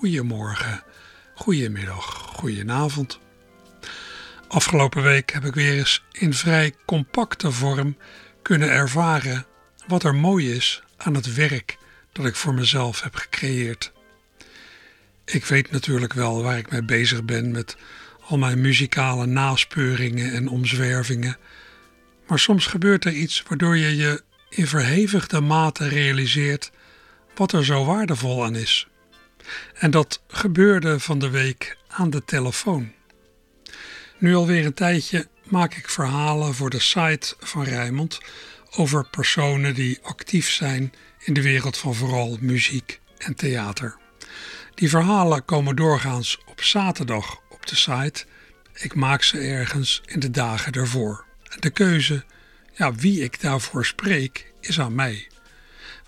Goedemorgen, goedemiddag, goedenavond. Afgelopen week heb ik weer eens in vrij compacte vorm kunnen ervaren wat er mooi is aan het werk dat ik voor mezelf heb gecreëerd. Ik weet natuurlijk wel waar ik mee bezig ben met al mijn muzikale naspeuringen en omzwervingen. Maar soms gebeurt er iets waardoor je je in verhevigde mate realiseert wat er zo waardevol aan is. En dat gebeurde van de week aan de telefoon. Nu alweer een tijdje maak ik verhalen voor de site van Rijmond over personen die actief zijn in de wereld van vooral muziek en theater. Die verhalen komen doorgaans op zaterdag op de site. Ik maak ze ergens in de dagen ervoor. De keuze, ja, wie ik daarvoor spreek, is aan mij.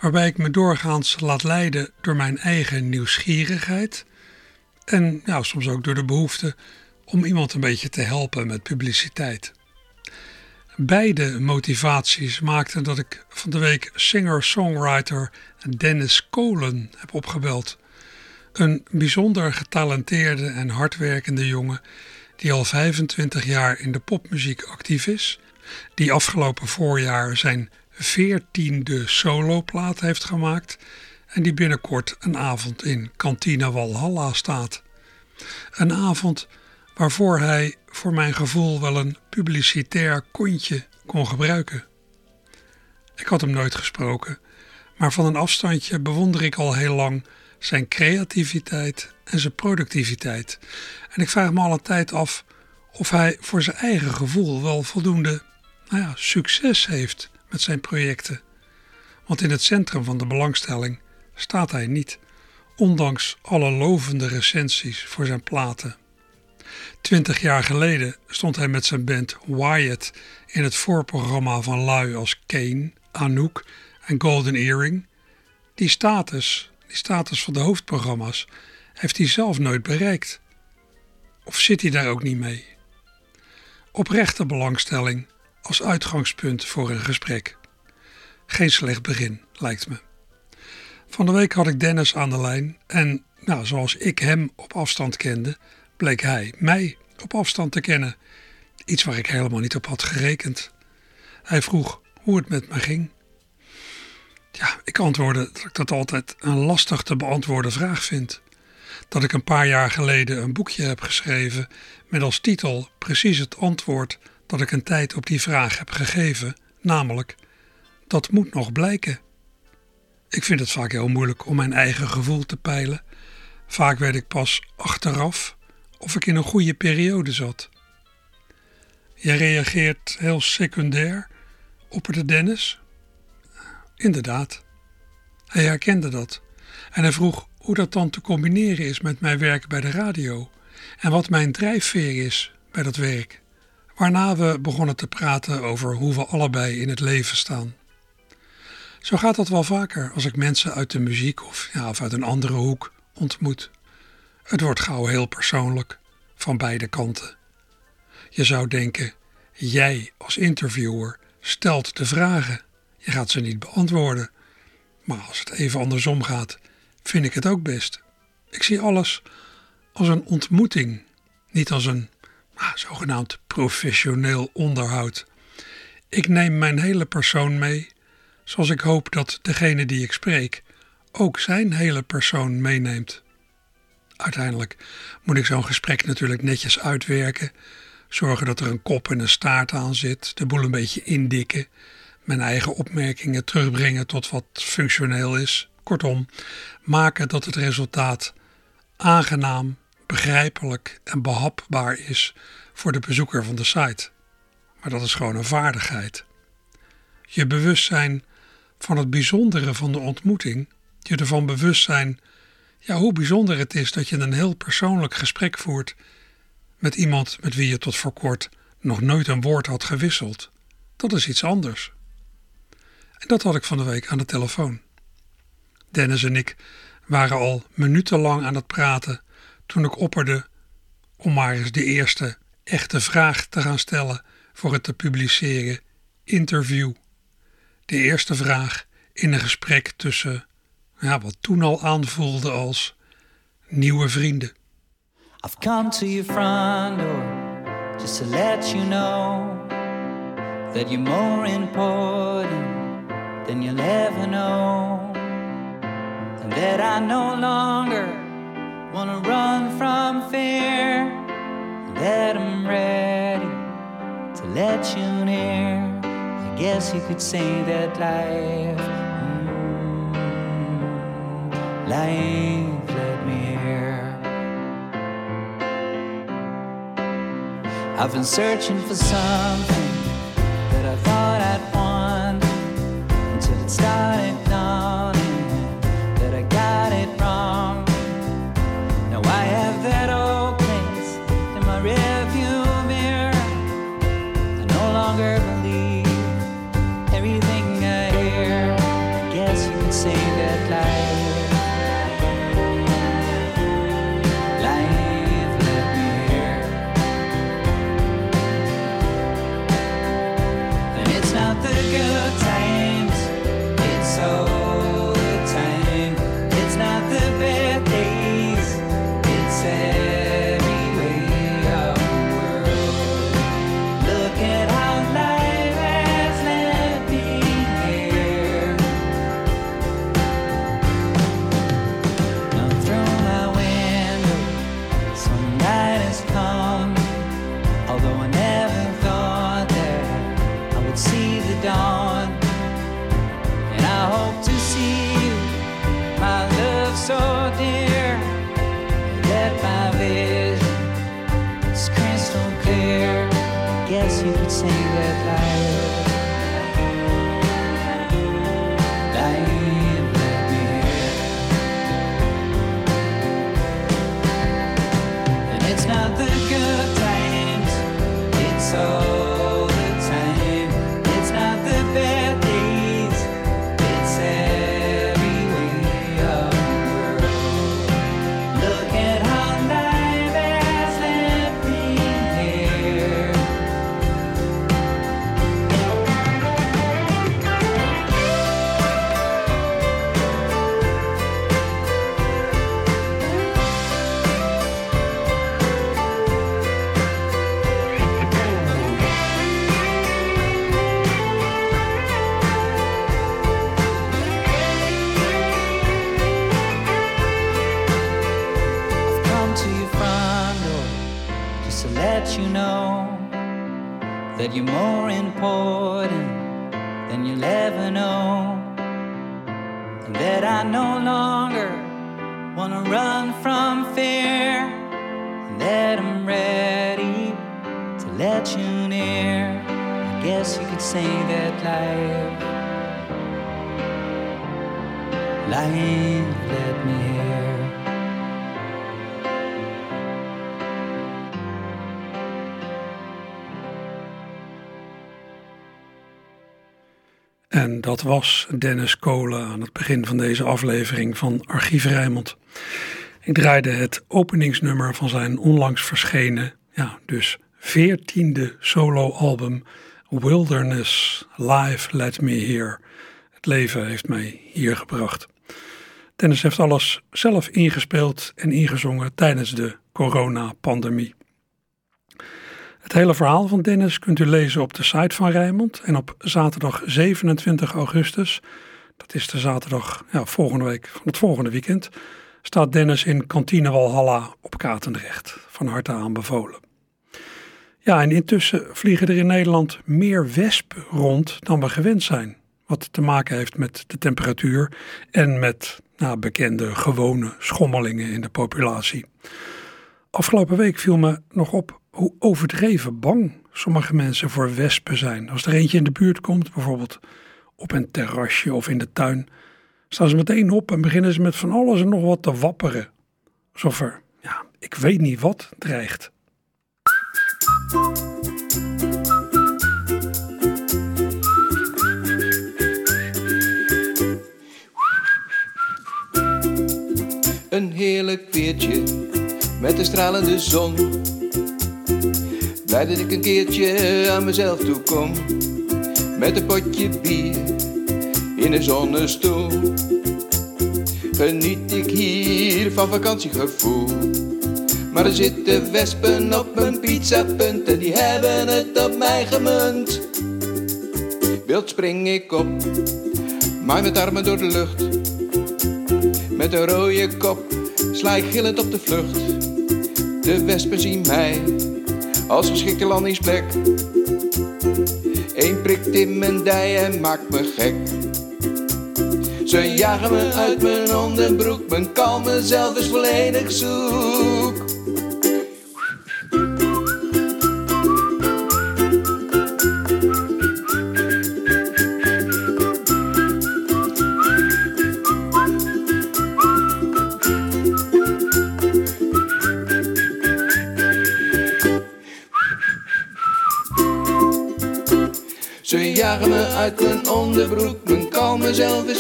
Waarbij ik me doorgaans laat leiden door mijn eigen nieuwsgierigheid en soms ook door de behoefte om iemand een beetje te helpen met publiciteit. Beide motivaties maakten dat ik van de week singer-songwriter Dennis Kolen heb opgebeld. Een bijzonder getalenteerde en hardwerkende jongen die al 25 jaar in de popmuziek actief is, die afgelopen voorjaar zijn veertiende soloplaat heeft gemaakt en die binnenkort een avond in Kantine Walhalla staat. Een avond waarvoor hij voor mijn gevoel wel een publicitair kontje kon gebruiken. Ik had hem nooit gesproken, maar van een afstandje bewonder ik al heel lang zijn creativiteit en zijn productiviteit. En ik vraag me al een tijd af of hij voor zijn eigen gevoel wel voldoende nou ja, succes heeft met zijn projecten. Want in het centrum van de belangstelling staat hij niet, ondanks alle lovende recensies voor zijn platen. Twintig jaar geleden stond hij met zijn band Wyatt in het voorprogramma van lui als Kane, Anouk en Golden Earring. Die status, die status van de hoofdprogramma's, heeft hij zelf nooit bereikt. Of zit hij daar ook niet mee? Oprechte belangstelling als uitgangspunt voor een gesprek. Geen slecht begin, lijkt me. Van de week had ik Dennis aan de lijn en, nou, zoals ik hem op afstand kende, bleek hij mij op afstand te kennen. Iets waar ik helemaal niet op had gerekend. Hij vroeg hoe het met me ging. Ja, ik antwoordde dat ik dat altijd een lastig te beantwoorden vraag vind. Dat ik een paar jaar geleden een boekje heb geschreven met als titel precies het antwoord dat ik een tijd op die vraag heb gegeven, namelijk dat moet nog blijken. Ik vind het vaak heel moeilijk om mijn eigen gevoel te peilen. Vaak weet ik pas achteraf of ik in een goede periode zat. Je reageert heel secundair, opperde Dennis. Inderdaad. Hij herkende dat en hij vroeg hoe dat dan te combineren is met mijn werk bij de radio en wat mijn drijfveer is bij dat werk. Waarna we begonnen te praten over hoe we allebei in het leven staan. Zo gaat dat wel vaker als ik mensen uit de muziek of, ja, of uit een andere hoek ontmoet. Het wordt gauw heel persoonlijk, van beide kanten. Je zou denken, jij als interviewer stelt de vragen. Je gaat ze niet beantwoorden. Maar als het even andersom gaat, vind ik het ook best. Ik zie alles als een ontmoeting, niet als een zogenaamd professioneel onderhoud. Ik neem mijn hele persoon mee, zoals ik hoop dat degene die ik spreek ook zijn hele persoon meeneemt. Uiteindelijk moet ik zo'n gesprek natuurlijk netjes uitwerken, zorgen dat er een kop en een staart aan zit, de boel een beetje indikken, mijn eigen opmerkingen terugbrengen tot wat functioneel is. Kortom, maken dat het resultaat aangenaam, begrijpelijk en behapbaar is voor de bezoeker van de site. Maar dat is gewoon een vaardigheid. Je bewustzijn van het bijzondere van de ontmoeting, je ervan bewust zijn Ja, hoe bijzonder het is dat je een heel persoonlijk gesprek voert met iemand met wie je tot voor kort nog nooit een woord had gewisseld. Dat is iets anders. En dat had ik van de week aan de telefoon. Dennis en ik waren al minutenlang aan het praten toen ik opperde om maar eens de eerste echte vraag te gaan stellen voor het te publiceren interview. De eerste vraag in een gesprek tussen ja, wat toen al aanvoelde als nieuwe vrienden. I've come to your front door just to let you know that you're more important than you'll ever know. And that I no longer want to run from fear. That I'm ready to let you near. I guess you could say that life, mm, life let me here. I've been searching for something that I thought I'd want until it started you'll ever know. And that I no longer want to run from fear. And that I'm ready to let you near. I guess you could say that life, life let me here. En dat was Dennis Kolen aan het begin van deze aflevering van Archief Rijmond. Ik draaide het openingsnummer van zijn onlangs verschenen, ja, dus veertiende soloalbum Wilderness Live Let Me Here. Het leven heeft mij hier gebracht. Dennis heeft alles zelf ingespeeld en ingezongen tijdens de coronapandemie. Het hele verhaal van Dennis kunt u lezen op de site van Rijnmond. En op zaterdag 27 augustus, dat is de zaterdag ja, volgende week van het volgende weekend, staat Dennis in kantine Walhalla op Katendrecht. Van harte aanbevolen. Ja, en intussen vliegen er in Nederland meer wespen rond dan we gewend zijn. Wat te maken heeft met de temperatuur en met nou, bekende gewone schommelingen in de populatie. Afgelopen week viel me nog op hoe overdreven bang sommige mensen voor wespen zijn. Als er eentje in de buurt komt, bijvoorbeeld op een terrasje of in de tuin, staan ze meteen op en beginnen ze met van alles en nog wat te wapperen. Alsof er, ja, ik weet niet wat dreigt. Een heerlijk weertje met een stralende zon. Blij dat ik een keertje aan mezelf toe kom. Met een potje bier in een zonnestoel. Geniet ik hier van vakantiegevoel. Maar er zitten wespen op mijn pizzapunt en die hebben het op mij gemunt. Wild spring ik op, maai met armen door de lucht. Met een rode kop sla ik gillend op de vlucht. De wespen zien mij als geschikte landingsplek. Eén prikt in mijn dij en maakt me gek. Ze jagen me uit mijn onderbroek, mijn kalme zelf is volledig zoek.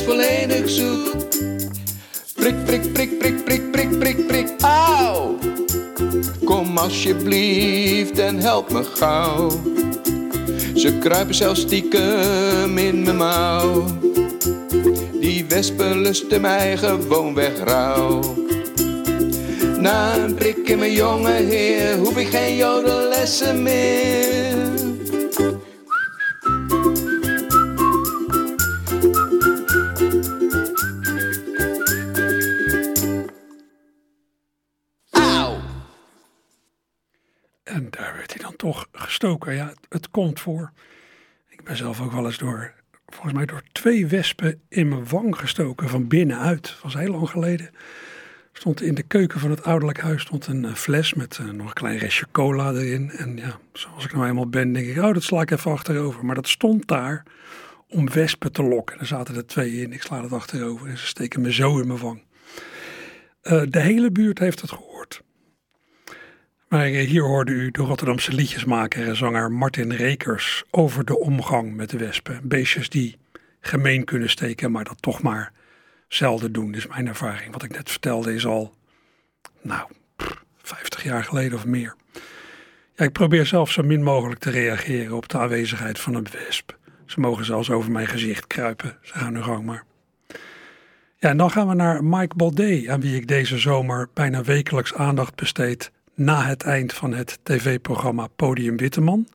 Volledig zoek. Prik, prik, prik, prik, prik, prik, prik, prik, auw! Kom alsjeblieft en help me gauw. Ze kruipen zelfs stiekem in mijn mouw. Die wespen lusten mij gewoon weg rauw. Na een prik in mijn jonge heer hoef ik geen jodellessen meer. Ja, het, het komt voor. Ik ben zelf ook wel eens door, volgens mij door twee wespen in mijn wang gestoken van binnenuit. Dat was heel lang geleden. Stond in de keuken van het ouderlijk huis stond een eh, fles met eh, nog een klein restje cola erin. En ja, zoals ik nou eenmaal ben, denk ik, oh, dat sla ik even achterover. Maar dat stond daar om wespen te lokken. Er zaten er twee in. Ik sla het achterover en ze steken me zo in mijn wang. Eh, de hele buurt heeft het gehoord. Maar eh, hier hoorde u de Rotterdamse liedjesmaker en zanger Martin Rekers over de omgang met de wespen. Beestjes die gemeen kunnen steken, maar dat toch maar zelden doen. Dus mijn ervaring, wat ik net vertelde, is al, nou, pff, 50 jaar geleden of meer. Ja, ik probeer zelf zo min mogelijk te reageren op de aanwezigheid van een wesp. Ze mogen zelfs over mijn gezicht kruipen. Ze gaan hun gang maar. Ja, en dan gaan we naar Mike Baudet, aan wie ik deze zomer bijna wekelijks aandacht besteed na het eind van het tv-programma Podium Witteman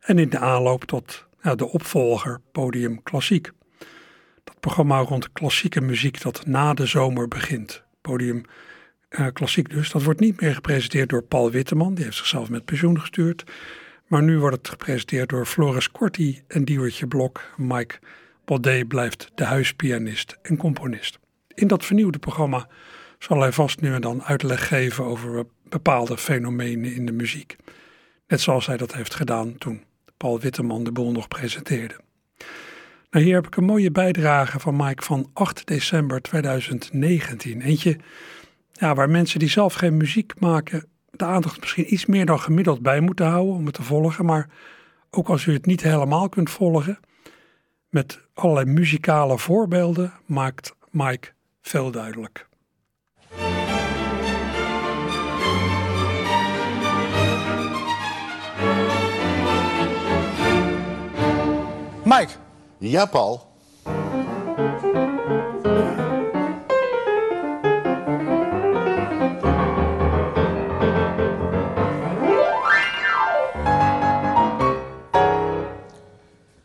en in de aanloop tot de opvolger Podium Klassiek. Dat programma rond klassieke muziek dat na de zomer begint. Podium eh, Klassiek dus. Dat wordt niet meer gepresenteerd door Paul Witteman, die heeft zichzelf met pensioen gestuurd. Maar nu wordt het gepresenteerd door Floris Corti en Diewertje Blok. Mike Baudet blijft de huispianist en componist. In dat vernieuwde programma zal hij vast nu en dan uitleg geven over bepaalde fenomenen in de muziek. Net zoals hij dat heeft gedaan toen Paul Witteman de boel nog presenteerde. Nou, hier heb ik een mooie bijdrage van Mike van 8 december 2019. Eentje ja, waar mensen die zelf geen muziek maken de aandacht misschien iets meer dan gemiddeld bij moeten houden om het te volgen. Maar ook als u het niet helemaal kunt volgen, met allerlei muzikale voorbeelden maakt Mike veel duidelijk. Mike, Ja, Paul.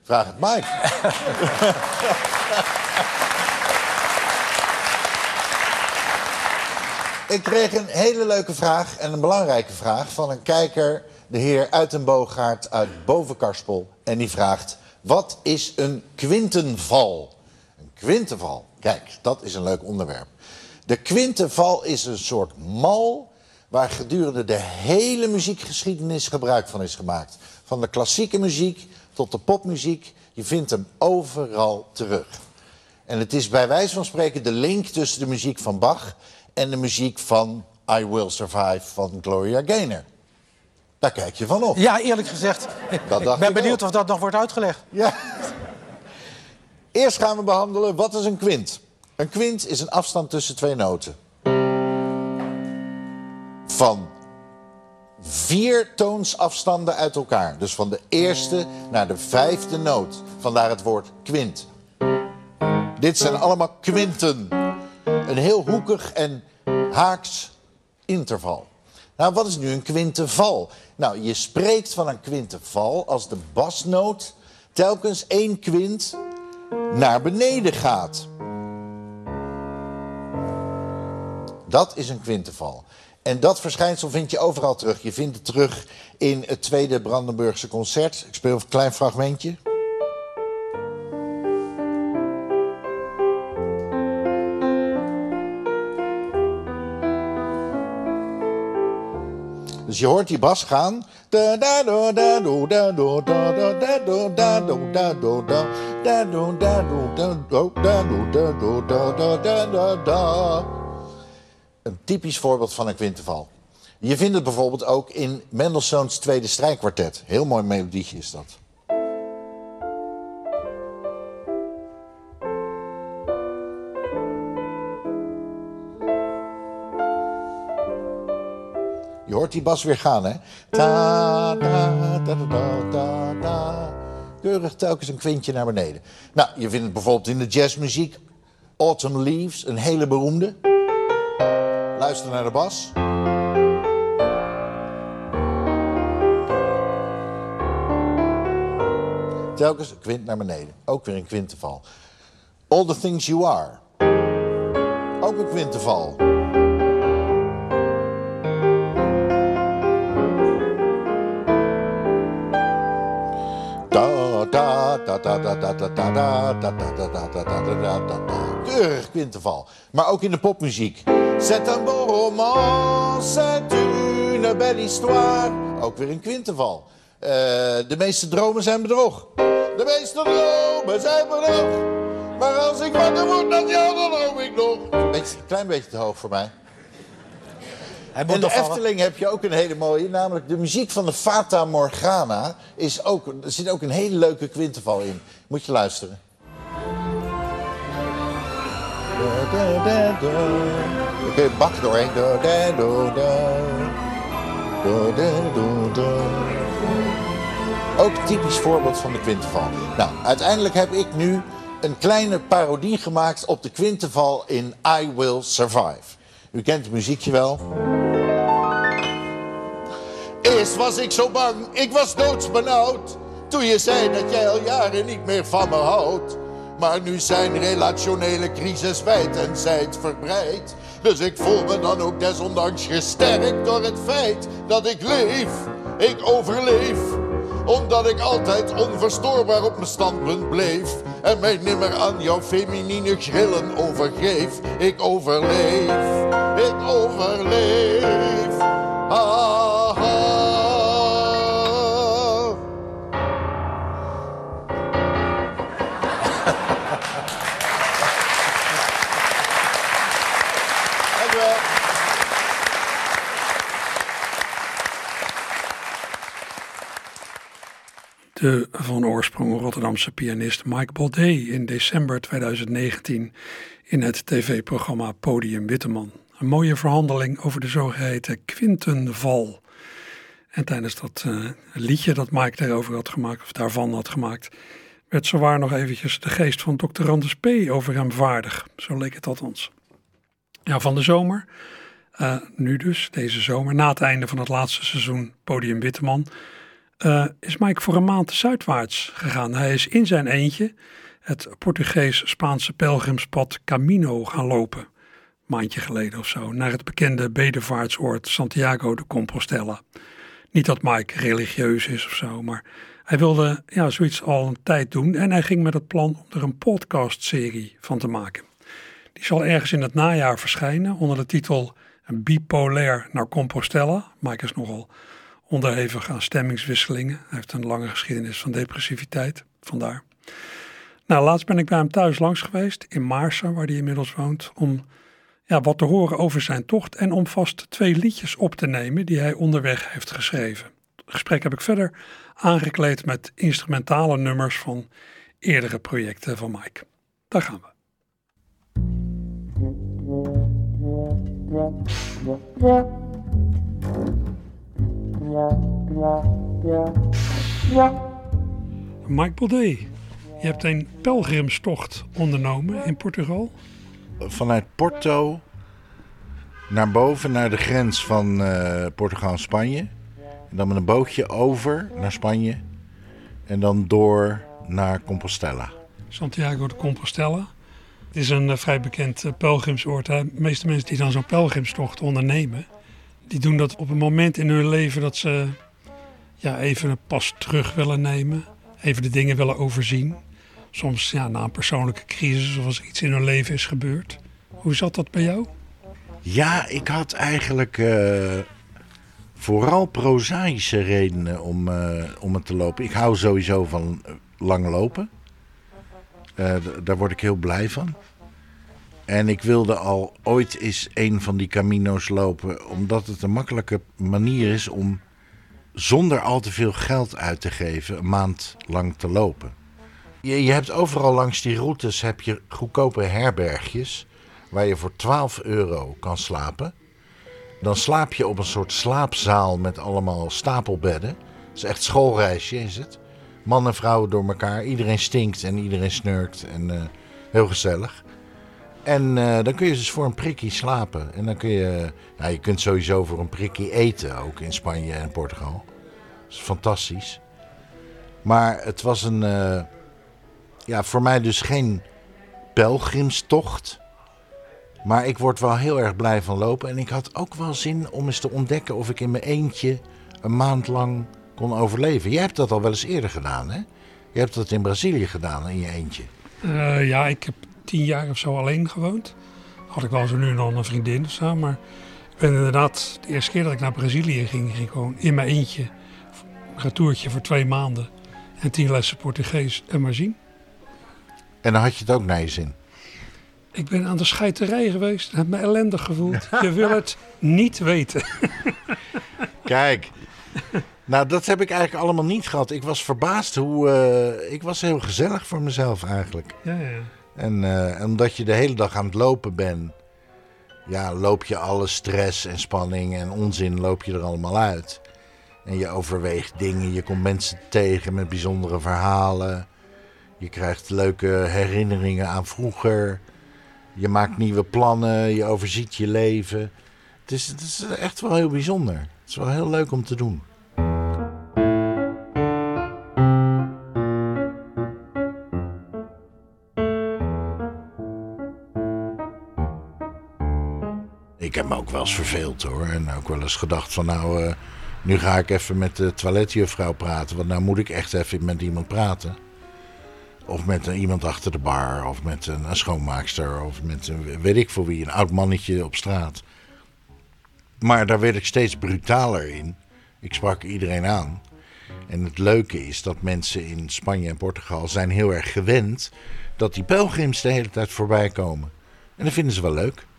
Vraag het Mike. Ik kreeg een hele leuke vraag en een belangrijke vraag van een kijker, de heer Uitenboogaard uit Bovenkarspel. En die vraagt: Wat is een kwintenval? Een kwintenval, kijk, dat is een leuk onderwerp. De kwintenval is een soort mal waar gedurende de hele muziekgeschiedenis gebruik van is gemaakt. Van de klassieke muziek tot de popmuziek, je vindt hem overal terug. En het is bij wijze van spreken de link tussen de muziek van Bach en de muziek van I Will Survive van Gloria Gaynor. Daar kijk je van op. Ja, eerlijk gezegd. Dat ik dacht ben ik benieuwd ook. of dat nog wordt uitgelegd. Ja. Eerst gaan we behandelen wat is een kwint. Een kwint is een afstand tussen twee noten. Van vier toonsafstanden uit elkaar. Dus van de eerste naar de vijfde noot. Vandaar het woord kwint. Dit zijn allemaal kwinten. Een heel hoekig en haaks interval. Nou, wat is nu een kwinteval? Nou, je spreekt van een kwinteval als de basnoot telkens één kwint naar beneden gaat. Dat is een kwinteval. En dat verschijnsel vind je overal terug. Je vindt het terug in het tweede Brandenburgse concert. Ik speel een klein fragmentje. Da da da da da. Een typisch voorbeeld van een kwinteval. Je vindt het bijvoorbeeld ook in Mendelssohn's tweede strijkkwartet. Heel mooi melodietje is dat. Hoort die bas weer gaan, hè? Ta, ta, ta, ta, ta, ta. Keurig telkens een kwintje naar beneden. Nou, je vindt het bijvoorbeeld in de jazzmuziek. Autumn Leaves, een hele beroemde. Luister naar de bas. Telkens een kwint naar beneden. Ook weer een kwinteval. All the Things You Are. Ook een kwinteval. Keurig kwinteval. Maar ook in de popmuziek. C'est un beau roman, c'est une belle histoire. Ook weer een kwinteval. Eh, de meeste dromen zijn bedrog. De meeste dromen zijn bedrog. Maar als ik wakker word met jou, dan droom ik nog. Een klein beetje te hoog voor mij. Hij moet In de. Efteling heb je ook een hele mooie, namelijk de muziek van de Fata Morgana. Is ook, er zit ook een hele leuke kwinteval in. Moet je luisteren. Dan kun je bak doorheen. Ook typisch voorbeeld van de kwinteval. Nou, uiteindelijk heb ik nu een kleine parodie gemaakt op de kwinteval in I Will Survive. U kent het muziekje wel. Eerst was ik zo bang, ik was doodsbenauwd. Toen je zei dat jij al jaren niet meer van me houdt. Maar nu zijn relationele crisis wijd en zijd verbreid. Dus ik voel me dan ook desondanks gesterkt door het feit dat ik leef. Ik overleef omdat ik altijd onverstoorbaar op mijn standpunt bleef. En mij nimmer aan jouw feminine grillen overgeef. Ik overleef, ik overleef. Van oorsprong Rotterdamse pianist Mike Baudet in december 2019 in het tv-programma Podium Witteman. Een mooie verhandeling over de zogeheten Quintenval. En tijdens dat eh, liedje dat Mike daarover had gemaakt, of daarvan had gemaakt, werd zowaar nog eventjes de geest van Dr. Anders P. over hem vaardig. Zo leek het althans. Ja, van de zomer, eh, nu dus, deze zomer, na het einde van het laatste seizoen Podium Witteman, eh, is Mike voor een maand zuidwaarts gegaan. Hij is in zijn eentje het Portugees-Spaanse pelgrimspad Camino gaan lopen. Maandje geleden of zo. Naar het bekende bedevaartsoord Santiago de Compostela. Niet dat Mike religieus is of zo, maar hij wilde ja, zoiets al een tijd doen. En hij ging met het plan om er een podcastserie van te maken. Die zal ergens in het najaar verschijnen onder de titel Bipolair naar Compostela. Mike is nogal onderhevig aan stemmingswisselingen. Hij heeft een lange geschiedenis van depressiviteit, vandaar. Nou, laatst ben ik bij hem thuis langs geweest in Maarsen, waar hij inmiddels woont, om ja, wat te horen over zijn tocht en om vast twee liedjes op te nemen die hij onderweg heeft geschreven. Het gesprek heb ik verder aangekleed met instrumentale nummers van eerdere projecten van Mike. Daar gaan we. Mike Baudet, je hebt een pelgrimstocht ondernomen in Portugal. Vanuit Porto naar boven, naar de grens van uh, Portugal en Spanje. En dan met een bootje over naar Spanje. En dan door naar Compostela. Santiago de Compostela. Het is een uh, vrij bekend uh, pelgrimsoord. Hè? De meeste mensen die dan zo'n pelgrimstocht ondernemen, die doen dat op een moment in hun leven dat ze ja, even een pas terug willen nemen. Even de dingen willen overzien. Soms ja, na een persoonlijke crisis of als iets in hun leven is gebeurd. Hoe zat dat bij jou? Ja, ik had eigenlijk uh, vooral prozaïsche redenen om, uh, om het te lopen. Ik hou sowieso van lang lopen. Daar word ik heel blij van. En ik wilde al ooit eens een van die camino's lopen, omdat het een makkelijke manier is om zonder al te veel geld uit te geven een maand lang te lopen. Je, je hebt overal langs die routes heb je goedkope herbergjes waar je voor 12 euro kan slapen. Dan slaap je op een soort slaapzaal met allemaal stapelbedden. Het is echt schoolreisje is het. Man en vrouwen door elkaar. Iedereen stinkt en iedereen snurkt. En uh, heel gezellig. En uh, dan kun je dus voor een prikkie slapen. En dan kun je... Ja, je kunt sowieso voor een prikkie eten. Ook in Spanje en Portugal. Dat is fantastisch. Maar het was een... Uh, ja, voor mij dus geen pelgrimstocht. Maar ik word wel heel erg blij van lopen. En ik had ook wel zin om eens te ontdekken of ik in mijn eentje een maand lang kon overleven. Jij hebt dat al wel eens eerder gedaan, hè? Je hebt dat in Brazilië gedaan, in je eentje. Uh, ja, ik heb tien jaar of zo alleen gewoond. Had ik wel zo nu en dan een vriendin of zo. Maar ik ben inderdaad, de eerste keer dat ik naar Brazilië ging, ging gewoon in mijn eentje. Een retourtje voor twee maanden. En tien lessen Portugees en maar zien. En dan had je het ook naar je zin? Ik ben aan de scheiterij geweest en heb me ellendig gevoeld. Je wil het niet weten. Kijk, nou dat heb ik eigenlijk allemaal niet gehad. Ik was verbaasd hoe... Uh, ik was heel gezellig voor mezelf eigenlijk. Ja, ja. En uh, omdat je de hele dag aan het lopen bent... Ja, loop je alle stress en spanning en onzin loop je er allemaal uit. En je overweegt dingen, je komt mensen tegen met bijzondere verhalen. Je krijgt leuke herinneringen aan vroeger. Je maakt nieuwe plannen, je overziet je leven. Het is, het is echt wel heel bijzonder. Het is wel heel leuk om te doen. Ik heb me ook wel eens verveeld hoor. En ook wel eens gedacht van nou, uh, nu ga ik even met de toiletjuffrouw praten. Want nou moet ik echt even met iemand praten. Of met iemand achter de bar, of met een, een schoonmaakster, of met een, weet ik voor wie, een oud mannetje op straat. Maar daar werd ik steeds brutaler in. Ik sprak iedereen aan. En het leuke is dat mensen in Spanje en Portugal zijn heel erg gewend dat die pelgrims de hele tijd voorbij komen. En dat vinden ze wel leuk.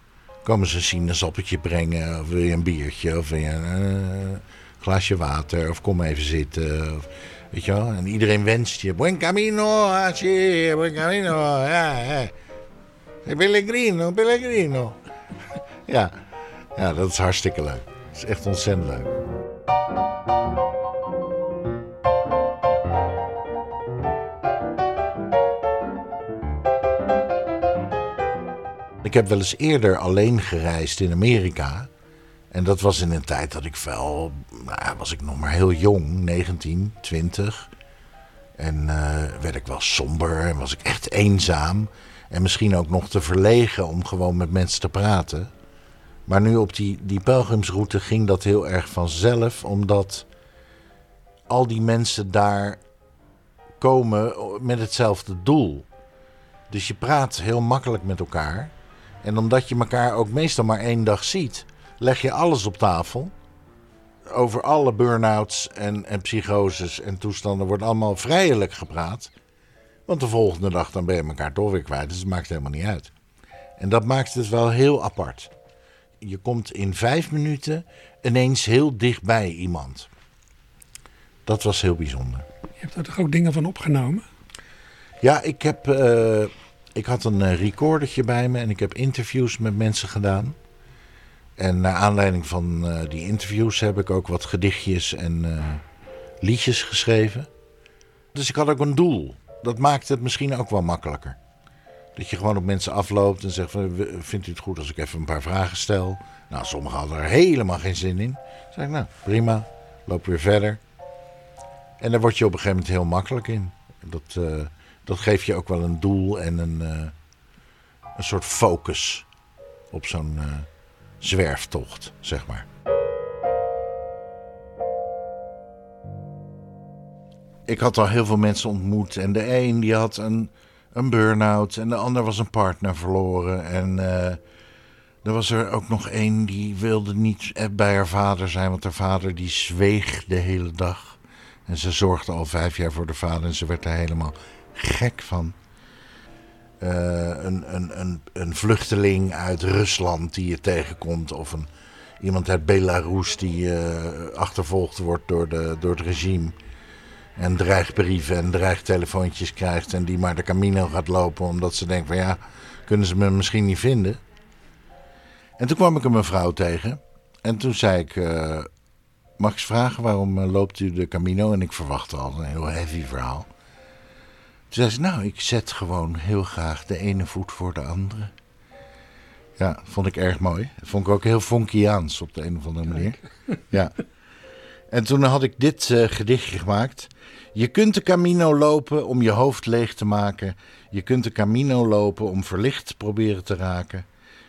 Komen ze een sinaasappeltje brengen, of wil je een biertje, of wil je een uh, glaasje water, of kom even zitten. Weet je wel? En iedereen wenst je. Buen camino, así, buen camino. Ja, ja. Pellegrino, Pellegrino. Ja. ja, dat is hartstikke leuk. Dat is echt ontzettend leuk. Ik heb wel eens eerder alleen gereisd in Amerika. En dat was in een tijd dat ik wel, nou, was ik nog maar heel jong, 19, 20. En uh, werd ik wel somber en was ik echt eenzaam. En misschien ook nog te verlegen om gewoon met mensen te praten. Maar nu op die, die pelgrimsroute ging dat heel erg vanzelf, omdat al die mensen daar komen met hetzelfde doel. Dus je praat heel makkelijk met elkaar. En omdat je elkaar ook meestal maar één dag ziet, leg je alles op tafel. Over alle burn-outs en, en psychoses en toestanden wordt allemaal vrijelijk gepraat. Want de volgende dag dan ben je elkaar toch weer kwijt. Dus het maakt helemaal niet uit. En dat maakt het wel heel apart. Je komt in vijf minuten ineens heel dichtbij iemand. Dat was heel bijzonder. Je hebt er toch ook dingen van opgenomen? Ja, ik, heb, eh, ik had een eh, recordertje bij me en ik heb interviews met mensen gedaan. En naar aanleiding van eh, die interviews heb ik ook wat gedichtjes en eh, liedjes geschreven. Dus ik had ook een doel. Dat maakt het misschien ook wel makkelijker. Dat je gewoon op mensen afloopt en zegt: van, "W- Vindt u het goed als ik even een paar vragen stel? Nou, sommigen hadden er helemaal geen zin in. Dan zeg ik: Nou, prima, loop weer verder. En daar word je op een gegeven moment heel makkelijk in. Dat, dat geeft je ook wel een doel en een, eh, een soort focus op zo'n eh, zwerftocht, zeg maar. Ik had al heel veel mensen ontmoet en de een die had een, een burn-out en de ander was een partner verloren. En eh, er was er ook nog één die wilde niet bij haar vader zijn, want haar vader die zweeg de hele dag. En ze zorgde al vijf jaar voor de vader en ze werd daar helemaal gek van. Eh, een, een, een, een vluchteling uit Rusland die je tegenkomt. Of een, iemand uit Belarus die eh, achtervolgd wordt door, de, door het regime. En dreigbrieven en dreigtelefoontjes krijgt. En die maar de Camino gaat lopen omdat ze denkt van ja, kunnen ze me misschien niet vinden. En toen kwam ik een mevrouw tegen. En toen zei ik, eh, mag ik vragen waarom loopt u de Camino? En ik verwachtte al een heel heavy verhaal. Toen zei ze, nou, ik zet gewoon heel graag de ene voet voor de andere. Ja, vond ik erg mooi. Vond ik ook heel Fonkiaans op de een of andere manier. Ja. En toen had ik dit eh, gedichtje gemaakt. Je kunt de Camino lopen om je hoofd leeg te maken. Je kunt de Camino lopen om verlicht proberen te raken.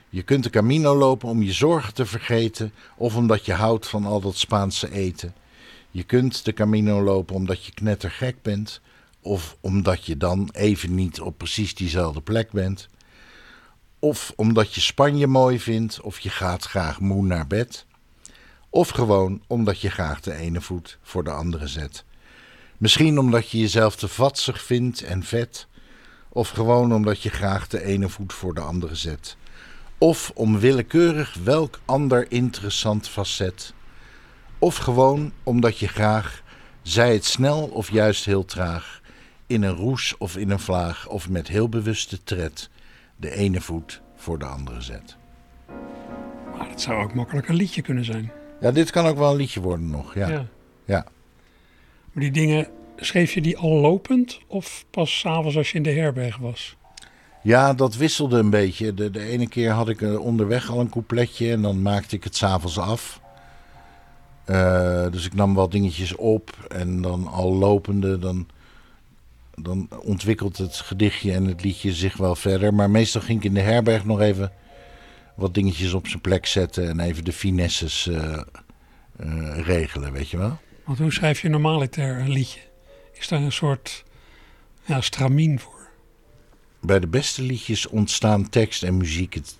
Je kunt de Camino lopen om je zorgen te vergeten of omdat je houdt van al dat Spaanse eten. Je kunt de Camino lopen omdat je knettergek bent of omdat je dan even niet op precies diezelfde plek bent. Of omdat je Spanje mooi vindt of je gaat graag moe naar bed. Of gewoon omdat je graag de ene voet voor de andere zet. Misschien omdat je jezelf te vatsig vindt en vet. Of gewoon omdat je graag de ene voet voor de andere zet. Of om willekeurig welk ander interessant facet. Of gewoon omdat je graag, zij het snel of juist heel traag, in een roes of in een vlaag of met heel bewuste tred, de ene voet voor de andere zet. Maar het zou ook makkelijk een liedje kunnen zijn. Ja, dit kan ook wel een liedje worden nog. Ja. Ja. ja. Maar die dingen, schreef je die al lopend of pas s'avonds als je in de herberg was? Ja, dat wisselde een beetje. De, de ene keer had ik onderweg al een coupletje en dan maakte ik het s'avonds af. Eh, dus ik nam wat dingetjes op en dan al lopende, dan, dan ontwikkelt het gedichtje en het liedje zich wel verder. Maar meestal ging ik in de herberg nog even wat dingetjes op zijn plek zetten en even de finesses eh, eh, regelen, weet je wel. Want hoe schrijf je normaliter een liedje? Is daar een soort ja, stramien voor? Bij de beste liedjes ontstaan tekst en muziek het,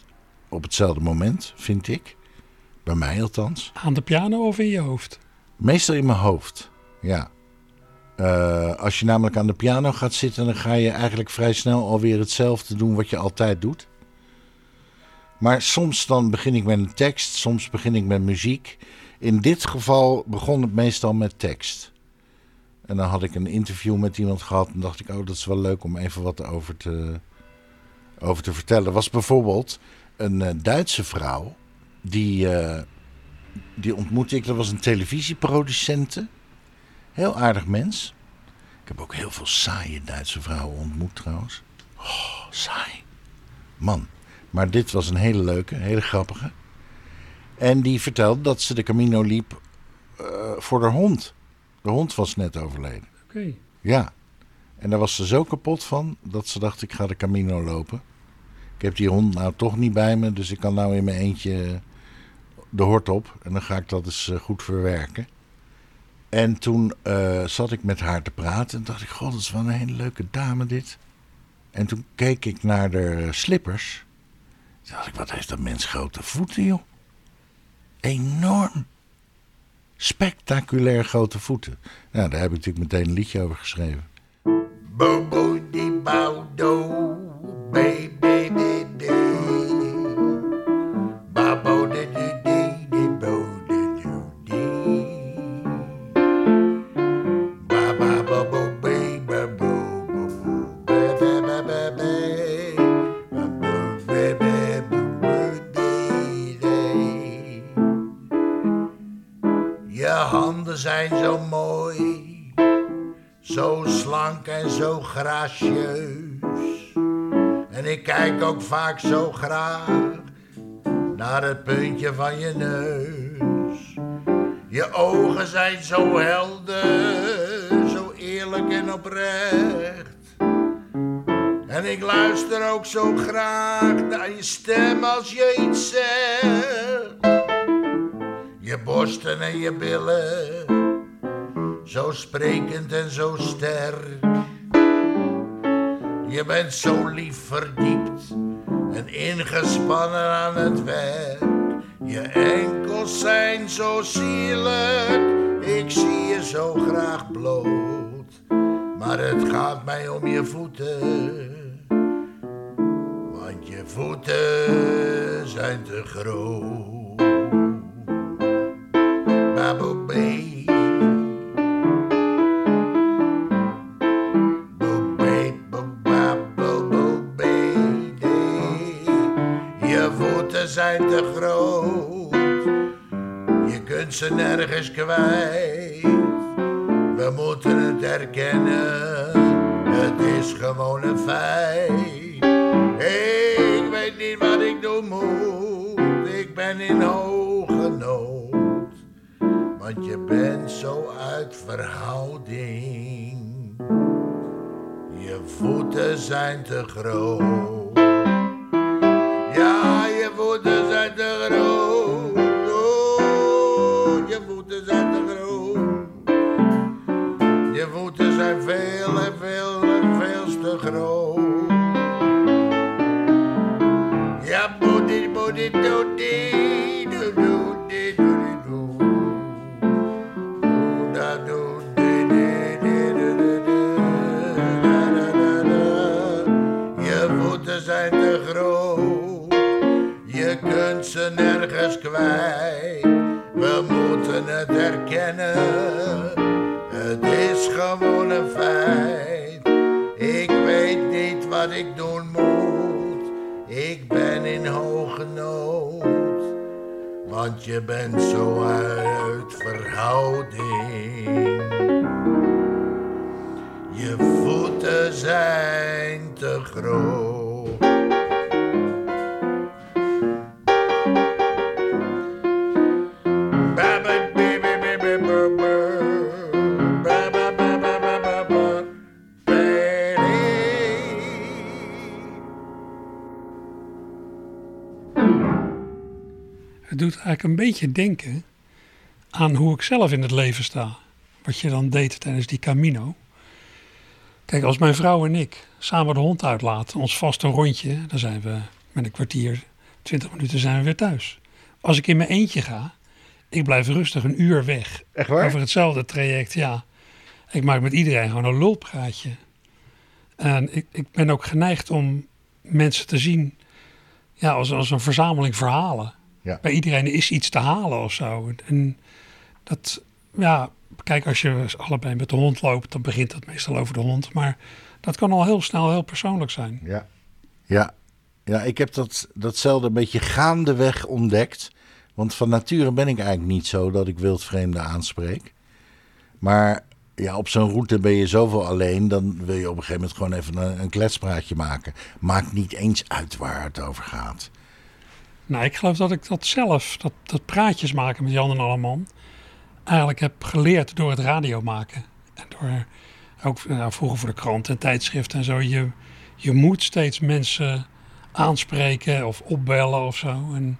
op hetzelfde moment, vind ik. Bij mij althans. Aan de piano of in je hoofd? Meestal in mijn hoofd, ja. Eh, als je namelijk aan de piano gaat zitten, dan ga je eigenlijk vrij snel alweer hetzelfde doen wat je altijd doet. Maar soms dan begin ik met een tekst, soms begin ik met muziek. In dit geval begon het meestal met tekst. En dan had ik een interview met iemand gehad en dacht ik, oh, dat is wel leuk om even wat over te, over te vertellen. Er was bijvoorbeeld een eh, Duitse vrouw, die, eh, die ontmoette ik. Dat was een televisieproducente. Heel aardig mens. Ik heb ook heel veel saaie Duitse vrouwen ontmoet trouwens. Oh, saai. Man. Maar dit was een hele leuke, hele grappige. En die vertelde dat ze de Camino liep eh, voor haar hond. De hond was net overleden. Oké. Ja. En daar was ze zo kapot van dat ze dacht: ik ga de Camino lopen. Ik heb die hond nou toch niet bij me, dus ik kan nou in mijn eentje de hort op. En dan ga ik dat eens eh, goed verwerken. En toen eh, zat ik met haar te praten en dacht ik: God, dat is wel een hele leuke dame dit. En toen keek ik naar de slippers. Toen dacht ik: wat heeft dat mens grote voeten, joh? Enorm. Spectaculair grote voeten. Nou, daar heb ik natuurlijk meteen een liedje over geschreven. Bo bo die bow do, baby zijn zo mooi zo slank en zo gracieus. En ik kijk ook vaak zo graag naar het puntje van je neus. Je ogen zijn zo helder, zo eerlijk en oprecht. En ik luister ook zo graag naar je stem als je iets zegt. Je borsten en je billen zo sprekend en zo sterk. Je bent zo lief verdiept en ingespannen aan het werk. Je enkels zijn zo sierlijk, ik zie je zo graag bloot. Maar het gaat mij om je voeten, want je voeten zijn te groot. Zijn te groot, je kunt ze nergens kwijt. We moeten het erkennen, het is gewoon een feit. Ik weet niet wat ik doen moet, ik ben in. Je bent zo uit verhouding. Je voeten zijn te groot. Ja, je voeten zijn te groot. Oh, je voeten zijn te groot. Beetje denken aan hoe ik zelf in het leven sta. Wat je dan deed tijdens die Camino. Kijk, als mijn vrouw en ik samen de hond uitlaten, ons vaste rondje, dan zijn we met een kwartier, twintig minuten zijn we weer thuis. Als ik in mijn eentje ga, ik blijf rustig een uur weg. Echt waar? Over hetzelfde traject, ja. Ik maak met iedereen gewoon een lulpraatje. En ik, ik ben ook geneigd om mensen te zien ja, als, als een verzameling verhalen. Ja. Bij iedereen is iets te halen of zo. En dat, ja, kijk, als je allebei met de hond loopt, dan begint het meestal over de hond. Maar dat kan al heel snel heel persoonlijk zijn. Ja, ja. ja ik heb dat, datzelfde een beetje gaandeweg ontdekt. Want van nature ben ik eigenlijk niet zo dat ik wildvreemden aanspreek. Maar ja, op zo'n route ben je zoveel alleen, dan wil je op een gegeven moment gewoon even een, een kletspraatje maken. Maakt niet eens uit waar het over gaat. Nou, ik geloof dat ik dat zelf, dat, dat praatjes maken met Jan en Alleman, eigenlijk heb geleerd door het radio maken. En door ook nou, vroeger voor de krant en tijdschriften en zo. Je, je moet steeds mensen aanspreken of opbellen of zo. En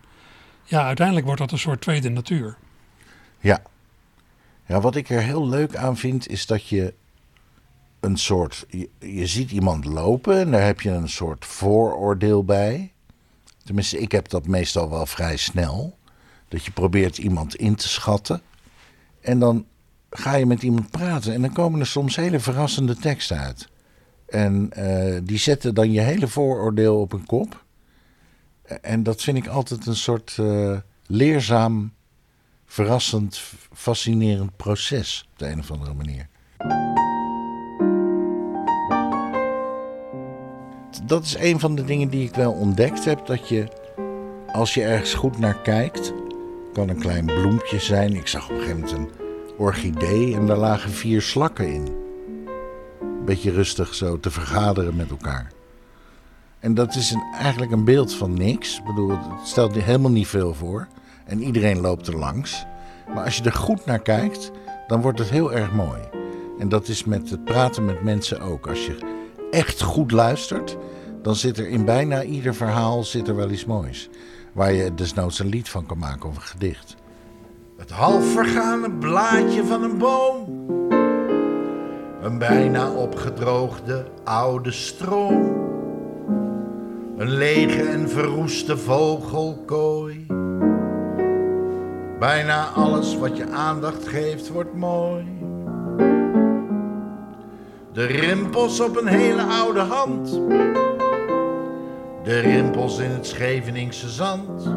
ja, uiteindelijk wordt dat een soort tweede natuur. Ja. Ja, wat ik er heel leuk aan vind, is dat je een soort. Je, je ziet iemand lopen en daar heb je een soort vooroordeel bij. Tenminste, ik heb dat meestal wel vrij snel. Dat je probeert iemand in te schatten. En dan ga je met iemand praten en dan komen er soms hele verrassende teksten uit. En eh, die zetten dan je hele vooroordeel op een kop. En dat vind ik altijd een soort eh, leerzaam, verrassend, fascinerend proces op de een of andere manier. Dat is een van de dingen die ik wel ontdekt heb. Dat je, als je ergens goed naar kijkt, kan een klein bloempje zijn. Ik zag op een gegeven moment een orchidee en daar lagen vier slakken in. Beetje rustig zo te vergaderen met elkaar. En dat is een, eigenlijk een beeld van niks. Ik bedoel, het stelt helemaal niet veel voor. En iedereen loopt er langs. Maar als je er goed naar kijkt, dan wordt het heel erg mooi. En dat is met het praten met mensen ook. Als je echt goed luistert, dan zit er in bijna ieder verhaal zit er wel iets moois. Waar je desnoods een lied van kan maken of een gedicht. Het half vergane blaadje van een boom. Een bijna opgedroogde oude stroom. Een lege en verroeste vogelkooi. Bijna alles wat je aandacht geeft wordt mooi. De rimpels op een hele oude hand. De rimpels in het Scheveningse zand.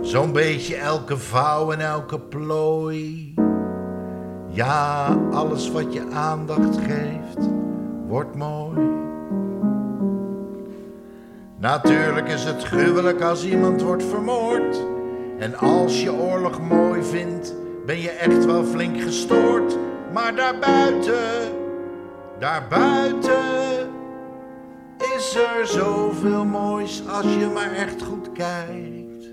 Zo'n beetje elke vouw en elke plooi. Ja, alles wat je aandacht geeft, wordt mooi. Natuurlijk is het gruwelijk als iemand wordt vermoord. En als je oorlog mooi vindt, ben je echt wel flink gestoord. Maar daarbuiten, daarbuiten, is er zoveel moois als je maar echt goed kijkt.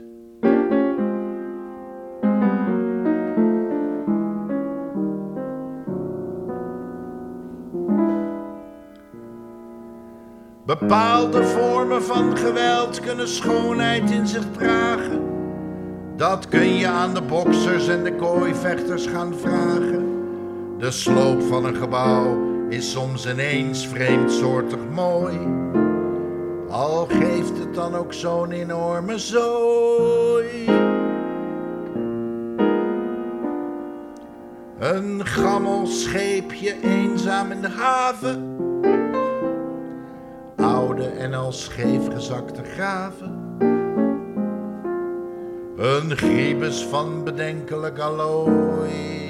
Bepaalde vormen van geweld kunnen schoonheid in zich dragen. Dat kun je aan de boksers en de kooivechters gaan vragen. De sloop van een gebouw is soms ineens vreemdsoortig mooi. Al geeft het dan ook zo'n enorme zooi. Een gammel scheepje eenzaam in de haven oude en al scheefgezakte graven. Een griebus van bedenkelijk allooi.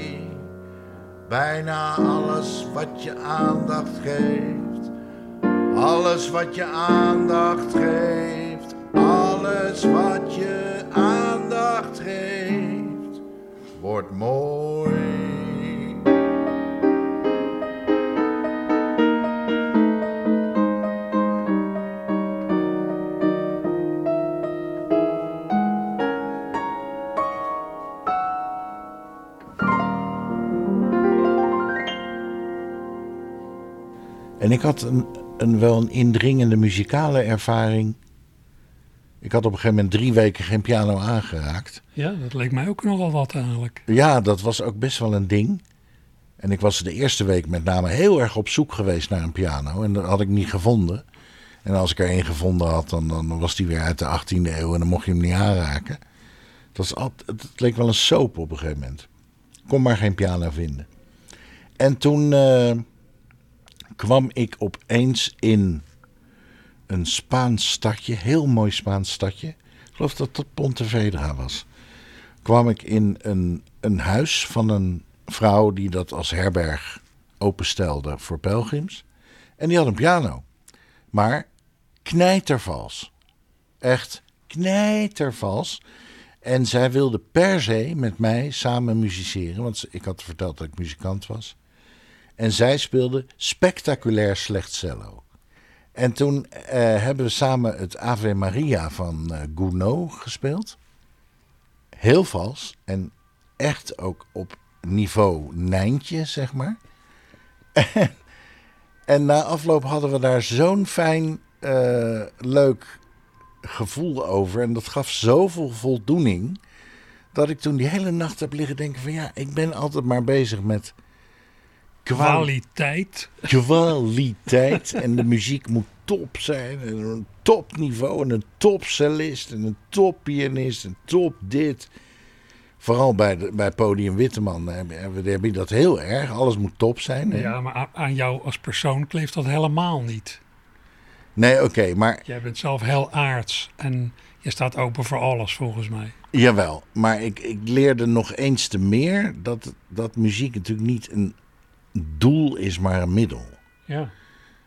Bijna alles wat je aandacht geeft. Alles wat je aandacht geeft. Alles wat je aandacht geeft. Wordt mooi. En ik had een, een, wel een indringende muzikale ervaring. Ik had op een gegeven moment drie weken geen piano aangeraakt. Ja, dat leek mij ook nogal wat eigenlijk. Ja, dat was ook best wel een ding. En ik was de eerste week met name heel erg op zoek geweest naar een piano. En dat had ik niet gevonden. En als ik er één gevonden had, dan, dan was die weer uit de 18e eeuw en dan mocht je hem niet aanraken. Het, was altijd, het leek wel een soap op een gegeven moment. Ik kon maar geen piano vinden. En toen uh, kwam ik opeens in een Spaans stadje, heel mooi Spaans stadje. Ik geloof dat dat Pontevedra was. Kwam ik in een, een huis van een vrouw die dat als herberg openstelde voor pelgrims. En die had een piano. Maar knijtervals. Echt knijtervals. En zij wilde per se met mij samen musiceren. Want ik had verteld dat ik muzikant was. En zij speelde spectaculair slecht cello. En toen uh, hebben we samen het Ave Maria van uh, Gounod gespeeld. Heel vals. En echt ook op niveau Nijntje, zeg maar. En, na afloop hadden we daar zo'n fijn, uh, leuk gevoel over. En dat gaf zoveel voldoening. Dat ik toen die hele nacht heb liggen denken van ja, ik ben altijd maar bezig met... Kwaliteit. Kwaliteit. en de muziek moet top zijn. En een topniveau. En een topcellist. En een toppianist. En top dit. Vooral bij, de, bij Podium Witteman heb, heb, je dat heel erg. Alles moet top zijn. hè? Ja, maar aan jou als persoon kleeft dat helemaal niet. Nee, oké, maar Jij bent zelf heel aards en je staat open voor alles volgens mij. Jawel, maar ik, ik leerde nog eens te meer dat, dat muziek natuurlijk niet een doel is, maar een middel. Ja.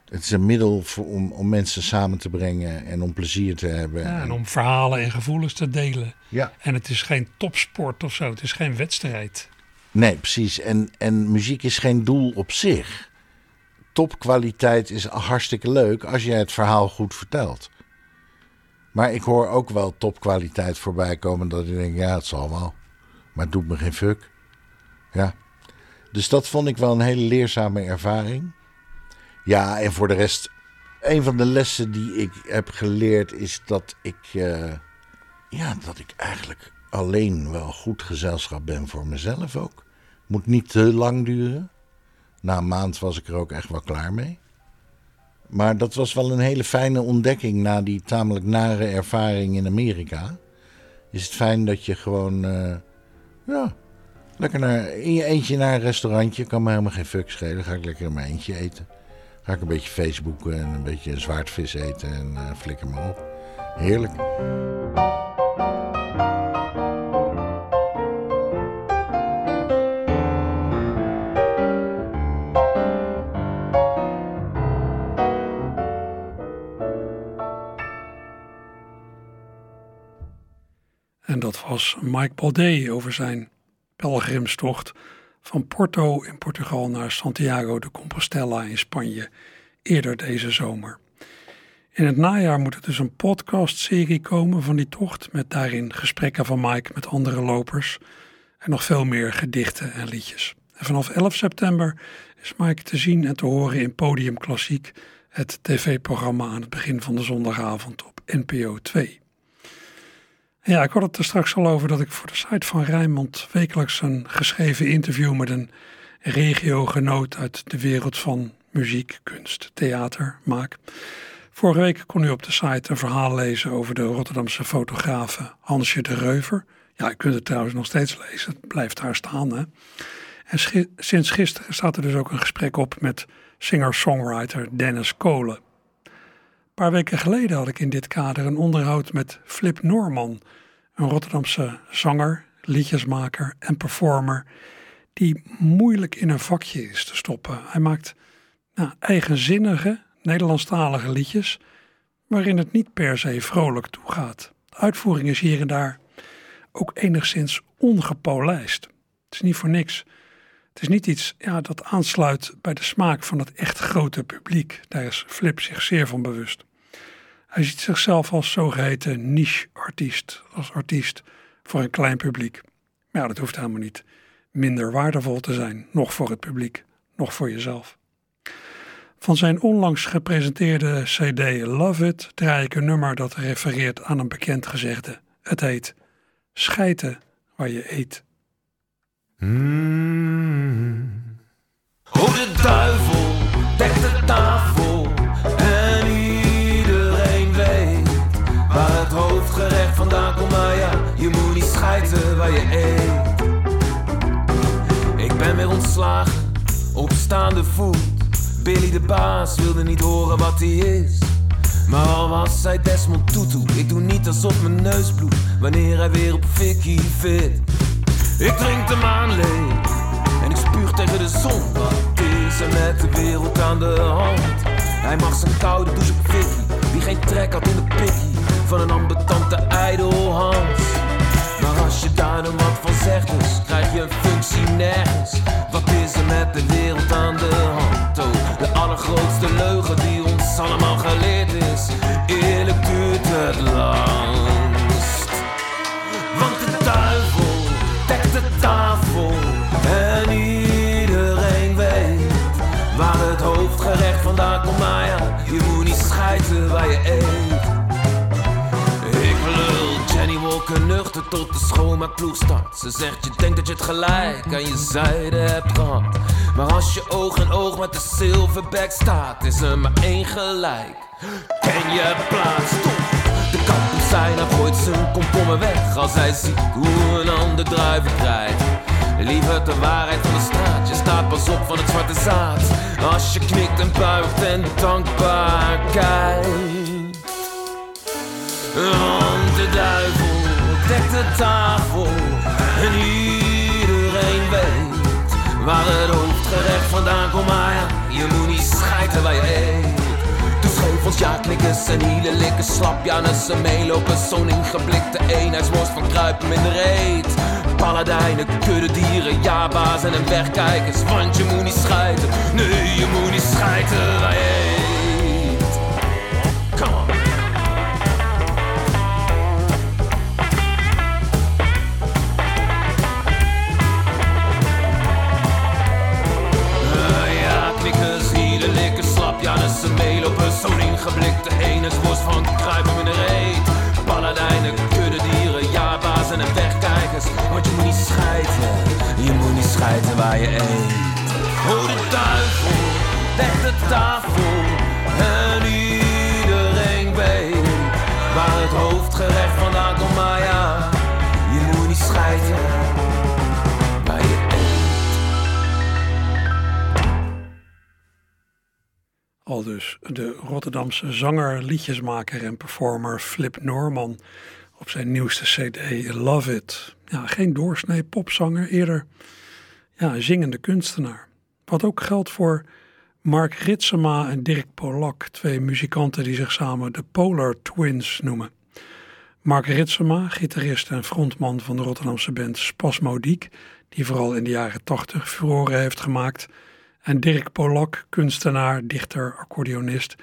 Het is een middel voor, om, om mensen samen te brengen en om plezier te hebben. ja en En- om verhalen en gevoelens te delen. ja. En het is geen topsport of zo, het is geen wedstrijd. Nee, precies. En, en muziek is geen doel op zich. Topkwaliteit is hartstikke leuk als jij het verhaal goed vertelt. Maar ik hoor ook wel topkwaliteit voorbij komen dat ik denk, ja, het zal wel. Maar het doet me geen fuck. Ja. Dus dat vond ik wel een hele leerzame ervaring. Ja, en voor de rest, een van de lessen die ik heb geleerd is dat ik, eh, ja, dat ik eigenlijk alleen wel goed gezelschap ben voor mezelf ook. Moet niet te lang duren. Na een maand was ik er ook echt wel klaar mee. Maar dat was wel een hele fijne ontdekking na die tamelijk nare ervaring in Amerika. Is het fijn dat je gewoon, eh, ja, lekker naar, in je eentje naar een restaurantje. Kan me helemaal geen fuck schelen. Ga ik lekker in mijn eentje eten. Ga ik een beetje Facebooken en een beetje zwaardvis eten en eh, flikker me op. Heerlijk. En dat was Mike Baudet over zijn pelgrimstocht van Porto in Portugal naar Santiago de Compostela in Spanje eerder deze zomer. In het najaar moet er dus een podcastserie komen van die tocht met daarin gesprekken van Mike met andere lopers en nog veel meer gedichten en liedjes. En vanaf 11 september is Mike te zien en te horen in Podium Klassiek, het tv-programma aan het begin van de zondagavond op NPO 2. Ja, ik had het er straks al over dat ik voor de site van Rijnmond wekelijks een geschreven interview met een regiogenoot uit de wereld van muziek, kunst, theater maak. Vorige week kon u op de site een verhaal lezen over de Rotterdamse fotografe Hansje de Reuver. Ja, u kunt het trouwens nog steeds lezen, het blijft daar staan. Hè? En sinds gisteren staat er dus ook een gesprek op met singer-songwriter Dennis Kolen. Paar weken geleden had ik in dit kader een onderhoud met Flip Norman, een Rotterdamse zanger, liedjesmaker en performer, die moeilijk in een vakje is te stoppen. Hij maakt nou, eigenzinnige, Nederlandstalige liedjes, waarin het niet per se vrolijk toegaat. De uitvoering is hier en daar ook enigszins ongepolijst. Het is niet voor niks. Het is niet iets ja, dat aansluit bij de smaak van het echt grote publiek. Daar is Flip zich zeer van bewust. Hij ziet zichzelf als zogeheten niche-artiest, als artiest voor een klein publiek. Maar dat hoeft helemaal niet minder waardevol te zijn, nog voor het publiek, nog voor jezelf. Van zijn onlangs gepresenteerde CD Love It draai ik een nummer dat refereert aan een bekend gezegde. Het heet Schijten waar je eet. Oh, de duivel dekt de tafel en iedereen weet waar het hoofdgerecht vandaan komt. Maar ja, je moet niet schijten waar je eet. Ik ben weer ontslagen op staande voet. Billy de baas wilde niet horen wat hij is. Maar al was hij Desmond Tutu, ik doe niet alsof mijn neus bloedt wanneer hij weer op Vicky fit. Ik drink de maan leeg en ik spuug tegen de zon. Wat is er met de wereld aan de hand? Hij mag zijn koude douche op Vicky, die geen trek had in de pikkie van een ambetante ijdelhans. Maar als je daar dan wat van zegt, dus krijg je een functie nergens. Wat is er met de wereld aan de hand? Oh, de allergrootste leugen die ons allemaal geleerd is. Eerlijk duurt het langst. En iedereen weet waar het hoofdgerecht vandaan komt. Maar ja, je moet niet schijten waar je eet. Ik lul Jenny Walker nuchter tot de schoonmaakploeg start. Ze zegt je denkt dat je het gelijk aan je zijde hebt gehad. Maar als je oog in oog met de silverback staat, is er maar één gelijk. Ken je plaats toch? Hem zijn, hij gooit zijn komkommer weg als hij ziet hoe een ander druiven krijgt. Liever de waarheid van de straat, je staat pas op van het zwarte zaad. Als je knikt en buigt en dankbaar kijkt. Want de duivel dekt de tafel en iedereen weet waar het hoofdgerecht vandaan komt. Maar ja, je moet niet schijten waar je. Ons ja knikkers en hielen likken slap Janussen meelopen zo'n ingeblikte eenheidsworst van kruipen in de reet. Paladijnen, kudde dieren, jaba's en wegkijkers Want je moet niet schijten, nee je moet niet schijten je eet Come on waar je eet Oh de duivel, dekt de tafel En iedereen weet Waar het hoofdgerecht vandaan komt Maar ja, je moet niet schijten waar je eet. Al dus de Rotterdamse zanger, liedjesmaker en performer Flip Norman op zijn nieuwste CD Love It. Ja, geen doorsnee popzanger, eerder ja, zingende kunstenaar. Wat ook geldt voor Mark Ritsema en Dirk Polak, twee muzikanten die zich samen de Polar Twins noemen. Mark Ritsema, gitarist en frontman van de Rotterdamse band Spasmodiek, die vooral in de jaren 80 furoren heeft gemaakt. En Dirk Polak, kunstenaar, dichter, accordeonist,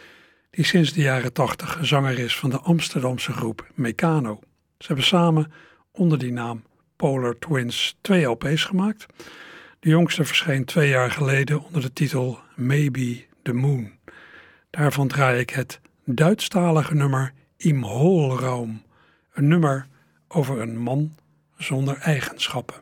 die sinds de jaren 80 zanger is van de Amsterdamse groep Meccano. Ze hebben samen onder die naam Polar Twins twee LP's gemaakt. De jongste verscheen twee jaar geleden onder de titel Maybe the Moon. Daarvan draai ik het Duitsstalige nummer Im Hohlraum, een nummer over een man zonder eigenschappen.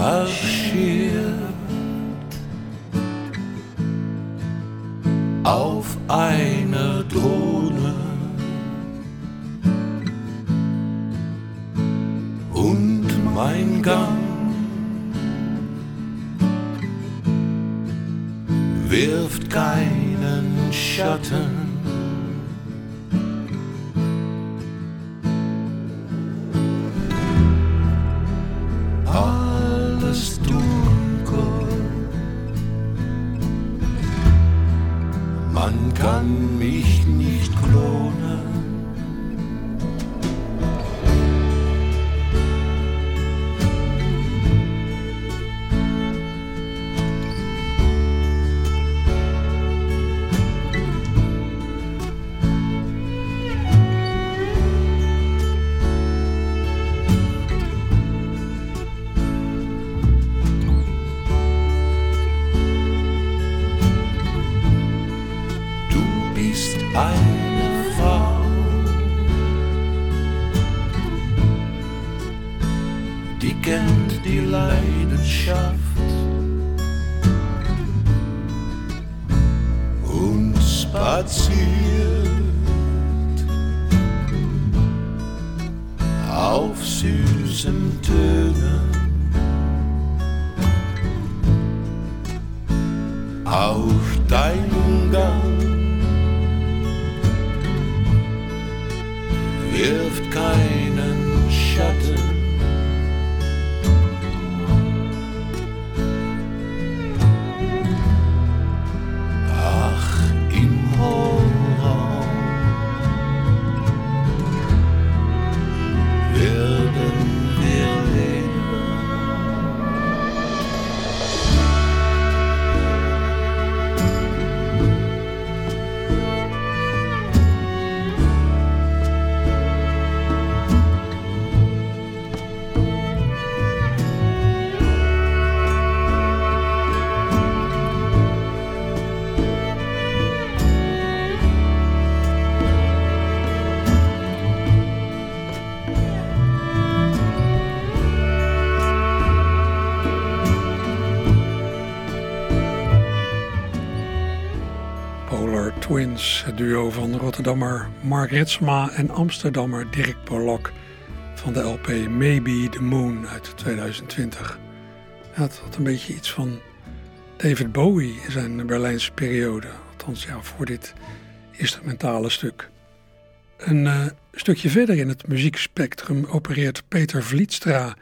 Of. Leidenschaft und spaziert auf süßen Tönen. Auf deinem Gang wirft keinen duo van Rotterdammer Mark Ritsma en Amsterdammer Dirk Polak van de LP Maybe the Moon uit 2020. het had een beetje iets van David Bowie in zijn Berlijnse periode, althans ja, voor dit instrumentale stuk. Een uh, stukje verder in het muziekspectrum opereert Peter Vlietstra,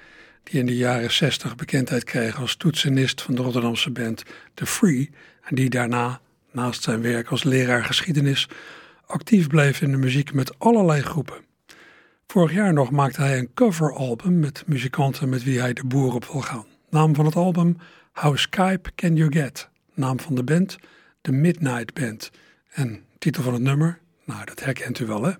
die in de jaren 60 bekendheid kreeg als toetsenist van de Rotterdamse band The Free en die daarna naast zijn werk als leraar geschiedenis, actief bleef in de muziek met allerlei groepen. Vorig jaar nog maakte hij een coveralbum met muzikanten met wie hij de boer op wil gaan. Naam van het album How Skype Can You Get? Naam van de band The Midnight Band. En titel van het nummer? Nou, dat herkent u wel hè?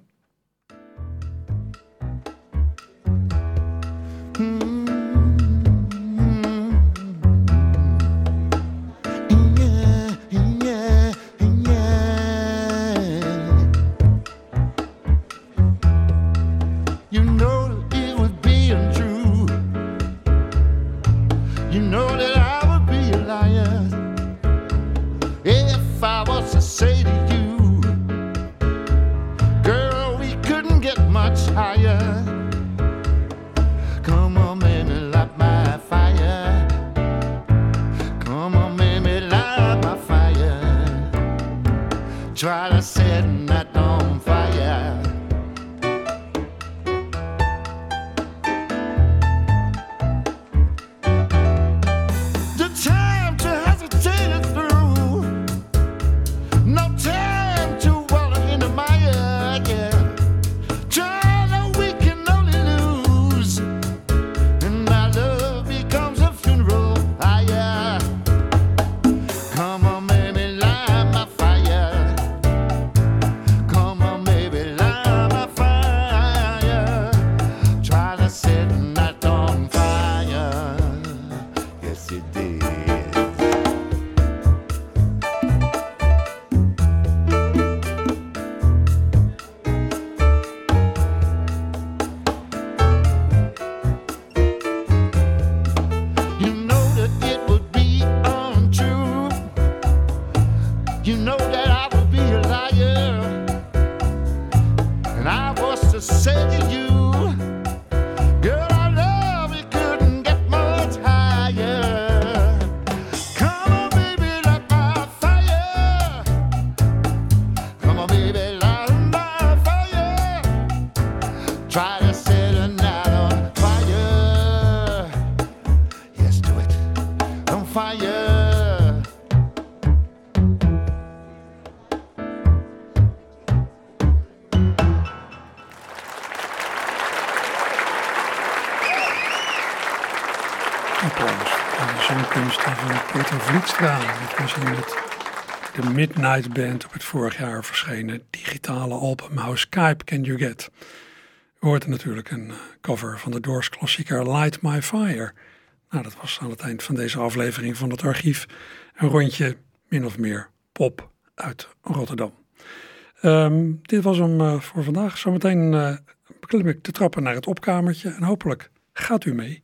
Midnight Band op het vorig jaar verschenen digitale album How Skype Can You Get. U natuurlijk een eh, cover van de Doors klassieker Light My Fire. Nou, dat was aan het eind van deze aflevering van het archief een rondje min of meer pop uit Rotterdam. Ehm, dit was hem uh, voor vandaag. Zometeen uh, beklim ik de trappen naar het opkamertje en hopelijk gaat u mee.